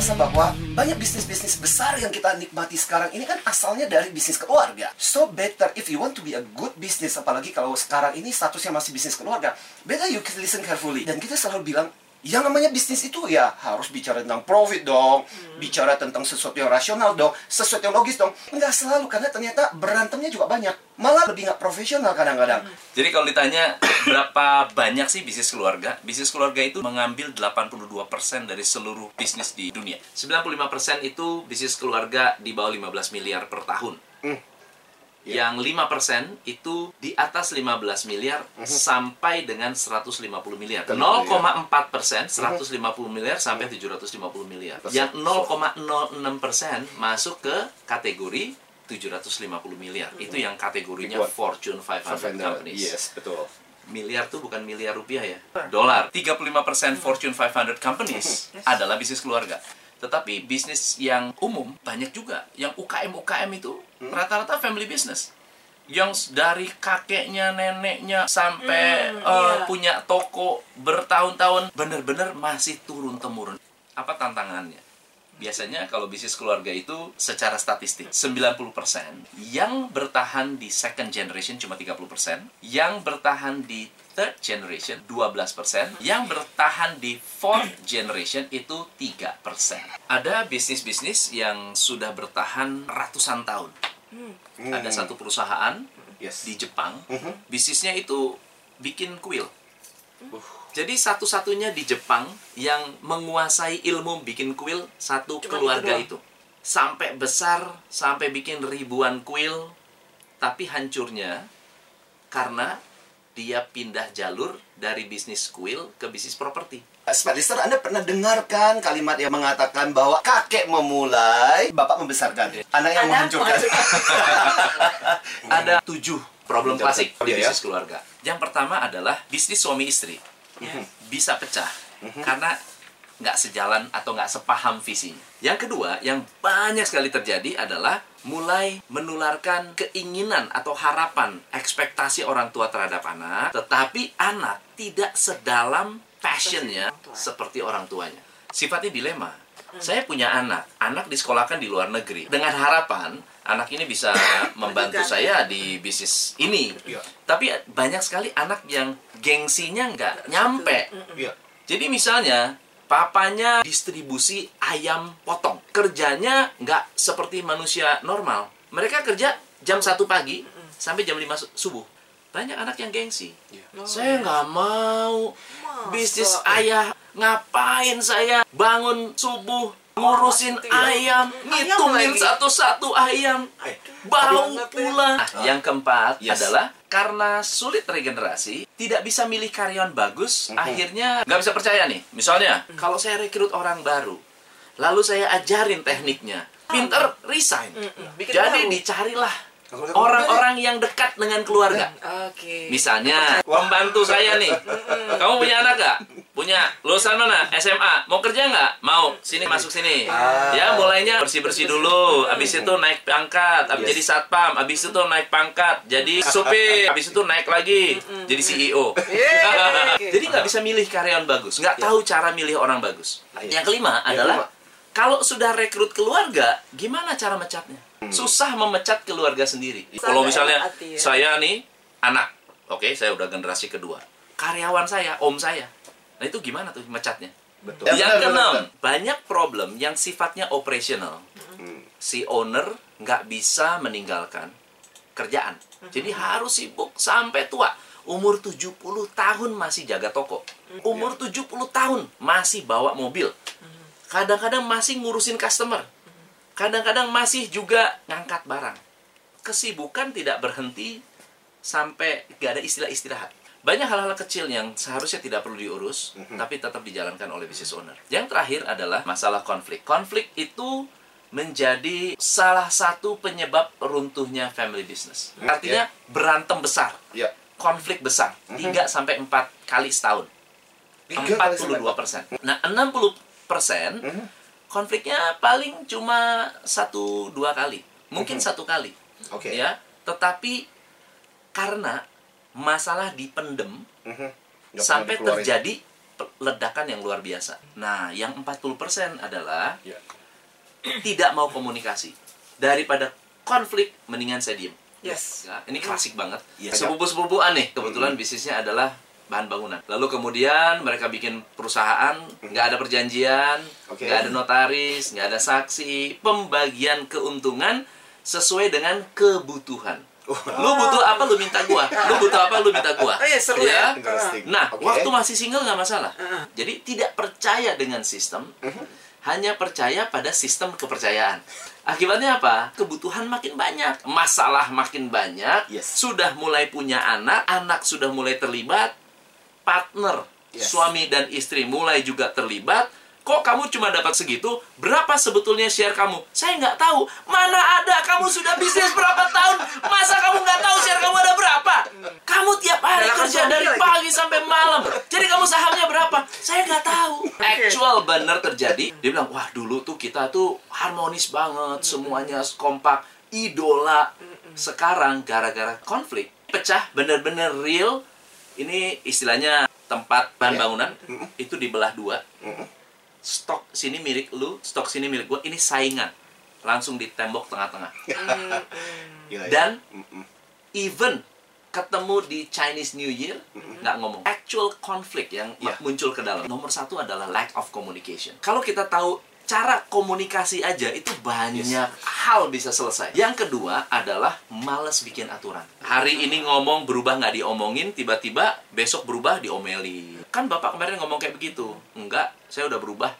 merasa bahwa banyak bisnis-bisnis besar yang kita nikmati sekarang ini kan asalnya dari bisnis keluarga. So better if you want to be a good business, apalagi kalau sekarang ini statusnya masih bisnis keluarga, better you listen carefully. Dan kita selalu bilang, yang namanya bisnis itu ya harus bicara tentang profit dong, bicara tentang sesuatu yang rasional dong, sesuatu yang logis dong. Nggak selalu, karena ternyata berantemnya juga banyak. Malah lebih nggak profesional kadang-kadang. Jadi kalau ditanya berapa banyak sih bisnis keluarga? Bisnis keluarga itu mengambil 82% dari seluruh bisnis di dunia. 95% itu bisnis keluarga di bawah 15 miliar per tahun. Hmm. Yang 5% itu di atas 15 miliar sampai dengan 150 miliar. Betul, 0,4 persen 150 miliar sampai 750 miliar. Yang 0,06 persen masuk ke kategori 750 miliar. Itu yang kategorinya. Fortune 500 companies. Yes, betul. miliar tuh bukan miliar rupiah ya? Dolar. 35% Fortune 500 companies adalah bisnis keluarga. Tetapi bisnis yang umum banyak juga. Yang UKM UKM itu rata-rata family business yang dari kakeknya neneknya sampai Hmm, iya. punya toko bertahun-tahun bener-bener masih turun temurun apa tantangannya Biasanya kalau bisnis keluarga itu secara statistik 90% yang bertahan di second generation cuma 30%, yang bertahan di third generation 12%, yang bertahan di fourth generation itu 3%. Ada bisnis-bisnis yang sudah bertahan ratusan tahun. Ada satu perusahaan Yes. di Jepang, Mhm. bisnisnya itu bikin kuil. Uh. Jadi satu-satunya di Jepang yang menguasai ilmu bikin kuil satu Cuma keluarga itu itu. Sampai besar, sampai bikin ribuan kuil, tapi hancurnya karena dia pindah jalur dari bisnis kuil ke bisnis properti. Smart listener, Anda pernah dengarkan kalimat yang mengatakan bahwa kakek memulai, bapak membesarkan. Anak yang Anak menghancurkan. Ada tujuh problem klasik di Iya, ya. bisnis keluarga. Yang pertama adalah bisnis suami istri bisa pecah karena nggak sejalan atau nggak sepaham visinya. Yang kedua, yang banyak sekali terjadi adalah mulai menularkan keinginan atau harapan, ekspektasi orang tua terhadap anak, tetapi anak tidak sedalam passionnya seperti orang tuanya. Sifatnya dilema. Saya punya anak, anak disekolahkan di luar negeri dengan harapan anak ini bisa membantu saya di bisnis ini. Iya. Tapi banyak sekali anak yang gengsinya nggak nyampe. Jadi misalnya papanya distribusi ayam potong, kerjanya nggak seperti manusia normal. Mereka kerja jam 1 pagi sampai jam 5 su- subuh. Banyak anak yang gengsi. Oh, saya nggak mau Masa? bisnis ayah. Ngapain saya bangun subuh ngurusin ya. ayam, Ayam ngitungin satu-satu ayam, bau ya. pula. Nah, yang keempat Yes. adalah karena sulit regenerasi, tidak bisa milih karyawan bagus, Mhm. akhirnya nggak bisa percaya nih. Misalnya, kalau saya rekrut orang baru, lalu saya ajarin tekniknya, pinter resign. Bikin Jadi baru. dicarilah orang-orang yang dekat dengan keluarga. Oke. Misalnya, pembantu saya nih. Kamu punya anak gak? Punya. Lulusan mana? SMA. Mau kerja nggak? Mau. Sini masuk sini. Ah. Ya, mulainya bersih-bersih dulu. Habis itu naik pangkat. Habis Yes. jadi satpam. Habis itu naik pangkat. Jadi supir. Habis itu naik lagi. Jadi CEO. Jadi nggak bisa milih karyawan bagus. Nggak tahu cara milih orang bagus. Iya. Yang kelima adalah kalau sudah rekrut keluarga, gimana cara mecatnya? Susah memecat keluarga sendiri. Kalau misalnya hati ya. saya nih anak, oke, saya udah generasi kedua. Karyawan saya, om saya. Nah, itu gimana tuh mecatnya? Betul. yang Ya, benar, keenam, benar, banyak problem yang sifatnya operational. Hmm. Si owner nggak bisa meninggalkan kerjaan. Jadi harus sibuk sampai tua. Umur 70 tahun masih jaga toko. Umur 70 tahun masih bawa mobil. Kadang-kadang masih ngurusin customer. Kadang-kadang masih juga ngangkat barang. Kesibukan tidak berhenti sampai gak ada istilah istirahat. Banyak hal-hal kecil yang seharusnya tidak perlu diurus, tapi tetap dijalankan oleh business owner. Yang terakhir adalah masalah konflik. Konflik itu menjadi salah satu penyebab runtuhnya family business. Artinya berantem besar, Iya. konflik besar, 3 sampai 4 kali setahun. Tiga kali sampai 42 persen. Nah, 60 persen Mhm. Konfliknya paling cuma satu dua kali, mungkin Mhm. satu kali, Oke. ya. Tetapi karena masalah dipendem Mhm. Nggak sampai terjadi ledakan yang luar biasa. Nah, yang 40% adalah Ya. tidak mau komunikasi. Daripada konflik, mendingan saya diem. Yes. Ya, ini klasik banget. Iya. Sepupu-sepupu aneh. Kebetulan bisnisnya adalah bahan bangunan. Lalu kemudian mereka bikin perusahaan, nggak ada perjanjian, Oke. nggak ada notaris, nggak ada saksi, pembagian keuntungan sesuai dengan kebutuhan. Lu butuh apa lu minta gua. Lu butuh apa lu minta gua. Oh, iya, seru ya. Interesting. Nah, Oke. waktu masih single nggak masalah. Jadi tidak percaya dengan sistem, hanya percaya pada sistem kepercayaan. Akibatnya apa? Kebutuhan makin banyak, masalah makin banyak, Yes. sudah mulai punya anak, anak sudah mulai terlibat, partner Yes. suami dan istri mulai juga terlibat. Kok kamu cuma dapat segitu? Berapa sebetulnya share kamu? Saya nggak tahu. Mana ada? Kamu sudah bisnis berapa tahun? Masa kamu nggak tahu share kamu ada berapa? Kamu tiap hari Dalakan kerja dari lagi. pagi sampai malam. Jadi kamu sahamnya berapa? Saya nggak tahu. Actual bener terjadi. Dia bilang, wah dulu tuh kita tuh harmonis banget, semuanya kompak, idola. Sekarang gara-gara konflik, pecah bener-bener real. Ini istilahnya tempat bahan Ya. bangunan itu dibelah dua. Mm-mm. Stok sini milik lu, stok sini milik gua. Ini saingan. Langsung di tembok tengah-tengah. Ya. Dan even ketemu di Chinese New Year nggak ngomong actual konflik yang Iya. muncul ke dalam nomor satu adalah lack of communication kalau kita tahu cara komunikasi aja itu banyak. Hal bisa selesai. Yang kedua adalah males bikin aturan. Hari ini ngomong berubah nggak diomongin tiba-tiba besok berubah diomeli kan bapak kemarin ngomong kayak begitu. Enggak saya udah berubah.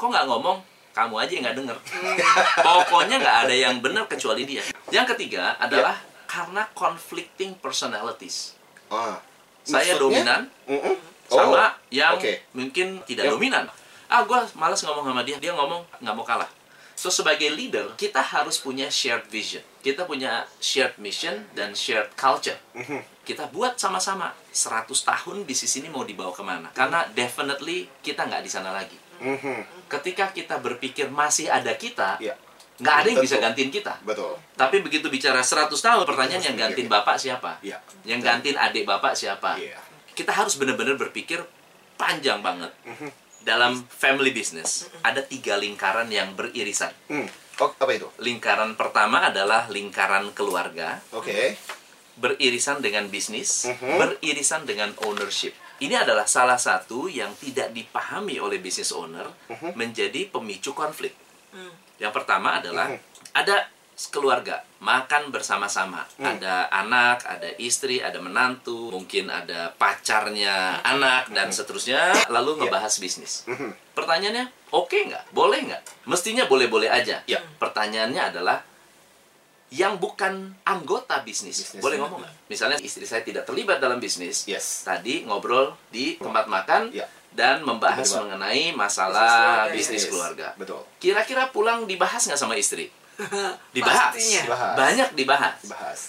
Kok nggak ngomong? Kamu aja yang nggak denger. Pokoknya nggak ada yang benar kecuali dia. Yang ketiga adalah karena conflicting personalities. Ah. saya Maksudnya? dominan Mm-mm. sama Oh, yang oke. mungkin tidak Yang- dominan ah gue malas ngomong sama dia dia ngomong nggak mau kalah so sebagai leader kita harus punya shared vision kita punya shared mission dan shared culture Mhm. kita buat sama-sama 100 tahun bisnis ini mau dibawa ke mana karena definitely kita nggak di sana lagi Mhm. ketika kita berpikir masih ada kita Iya. nggak ada yang Tentu. bisa gantiin kita Betul. tapi begitu bicara 100 tahun pertanyaan yang gantiin bapak siapa Iya. yang gantiin adik bapak siapa Iya. kita harus benar-benar berpikir panjang banget dalam family business ada tiga lingkaran yang beririsan Hmm. Oh, apa itu? lingkaran pertama adalah lingkaran keluarga Oke. beririsan dengan bisnis Mhm. beririsan dengan ownership ini adalah salah satu yang tidak dipahami oleh business owner Mhm. menjadi pemicu konflik Hmm. yang pertama adalah Mhm. ada keluarga makan bersama-sama. Hmm. Ada anak, ada istri, ada menantu, mungkin ada pacarnya anak dan seterusnya. Lalu Iya. ngebahas bisnis. Mhm. Pertanyaannya, oke nggak? Boleh nggak? Mestinya boleh-boleh aja. Ya. Pertanyaannya adalah yang bukan anggota bisnis, Bisnis. boleh ngomong nggak? Misalnya istri saya tidak terlibat dalam bisnis, Yes. tadi ngobrol di tempat makan Ya. dan membahas Tiba-tiba. mengenai Bisnis masalah bisnis Yes. keluarga. Betul. Kira-kira pulang dibahas nggak sama istri? Dibahas. Pastinya. Dibahas. Banyak dibahas. Bahas.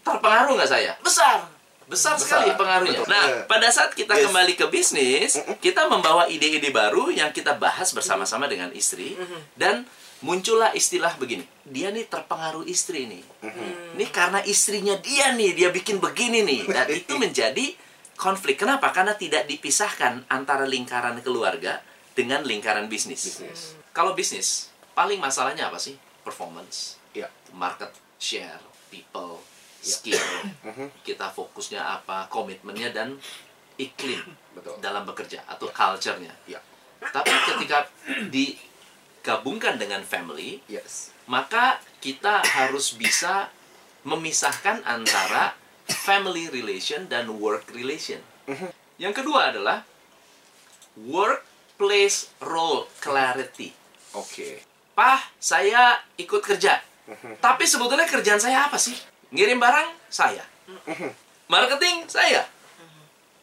Terpengaruh nggak saya? Besar. Besar, Besar. sekali pengaruhnya. Betul. Nah, Eh. pada saat kita Yes. kembali ke bisnis, kita membawa ide-ide baru yang kita bahas bersama-sama dengan istri dan muncullah istilah begini. Dia nih terpengaruh istri nih. Ini karena istrinya dia nih, dia bikin begini nih. Dan itu menjadi konflik. Kenapa? Karena tidak dipisahkan antara lingkaran keluarga dengan lingkaran bisnis. Bisnis. Kalau bisnis, paling masalahnya apa sih? Performance, Ya. market share, people, Ya. skill. Mhm. Kita fokusnya apa, komitmennya dan iklim Betul. dalam bekerja atau culture-nya. Ya. Tapi ketika digabungkan dengan family, Yes. maka kita harus bisa memisahkan antara family relation dan work relation. Yang kedua adalah workplace role clarity. Oke. Pah, saya ikut kerja. Tapi sebetulnya kerjaan saya apa sih? Ngirim barang saya. Marketing saya.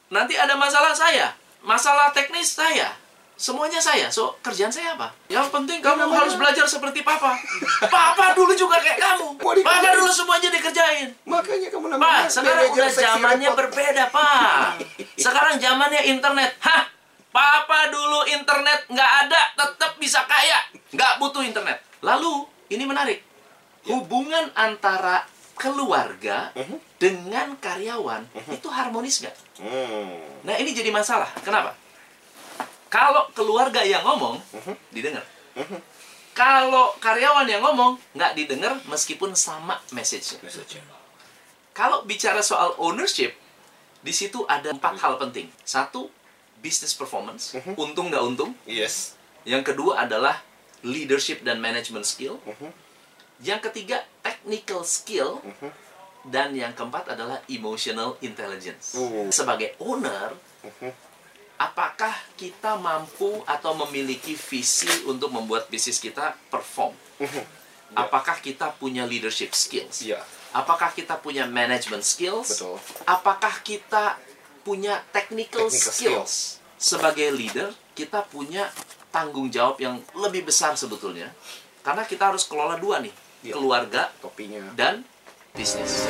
Nanti ada masalah saya. Masalah teknis saya. Semuanya saya. So, kerjaan saya apa? Yang penting kamu namanya- harus belajar seperti papa. Papa dulu juga kayak kamu. Papa dulu semuanya dikerjain. Makanya kamu Pak, namanya sekarang manajer udah zamannya berbeda, Pak. Sekarang zamannya internet. Hah? Papa dulu internet nggak ada, tetap bisa kaya. Nggak butuh internet. Lalu, ini menarik. Hubungan antara keluarga Mhm. dengan karyawan itu harmonis nggak? Hmm. Nah, ini jadi masalah. Kenapa? Kalau keluarga yang ngomong, didengar. Kalau karyawan yang ngomong, nggak didengar meskipun sama message-nya. Kalau bicara soal ownership, di situ ada empat hal penting. Satu, business performance, untung nggak untung. Yes. Yang kedua adalah leadership dan management skill. Mhm. Yang ketiga, technical skill. Dan yang keempat adalah emotional intelligence. Uh. Sebagai owner, apakah kita mampu atau memiliki visi untuk membuat bisnis kita perform? Apakah kita punya leadership skills? Iya. Apakah kita punya management skills? Betul. Apakah kita punya technical, Technical skills? Sebagai leader, kita punya tanggung jawab yang lebih besar sebetulnya. Karena kita harus kelola dua nih, Iya. keluarga Topinya. dan bisnis.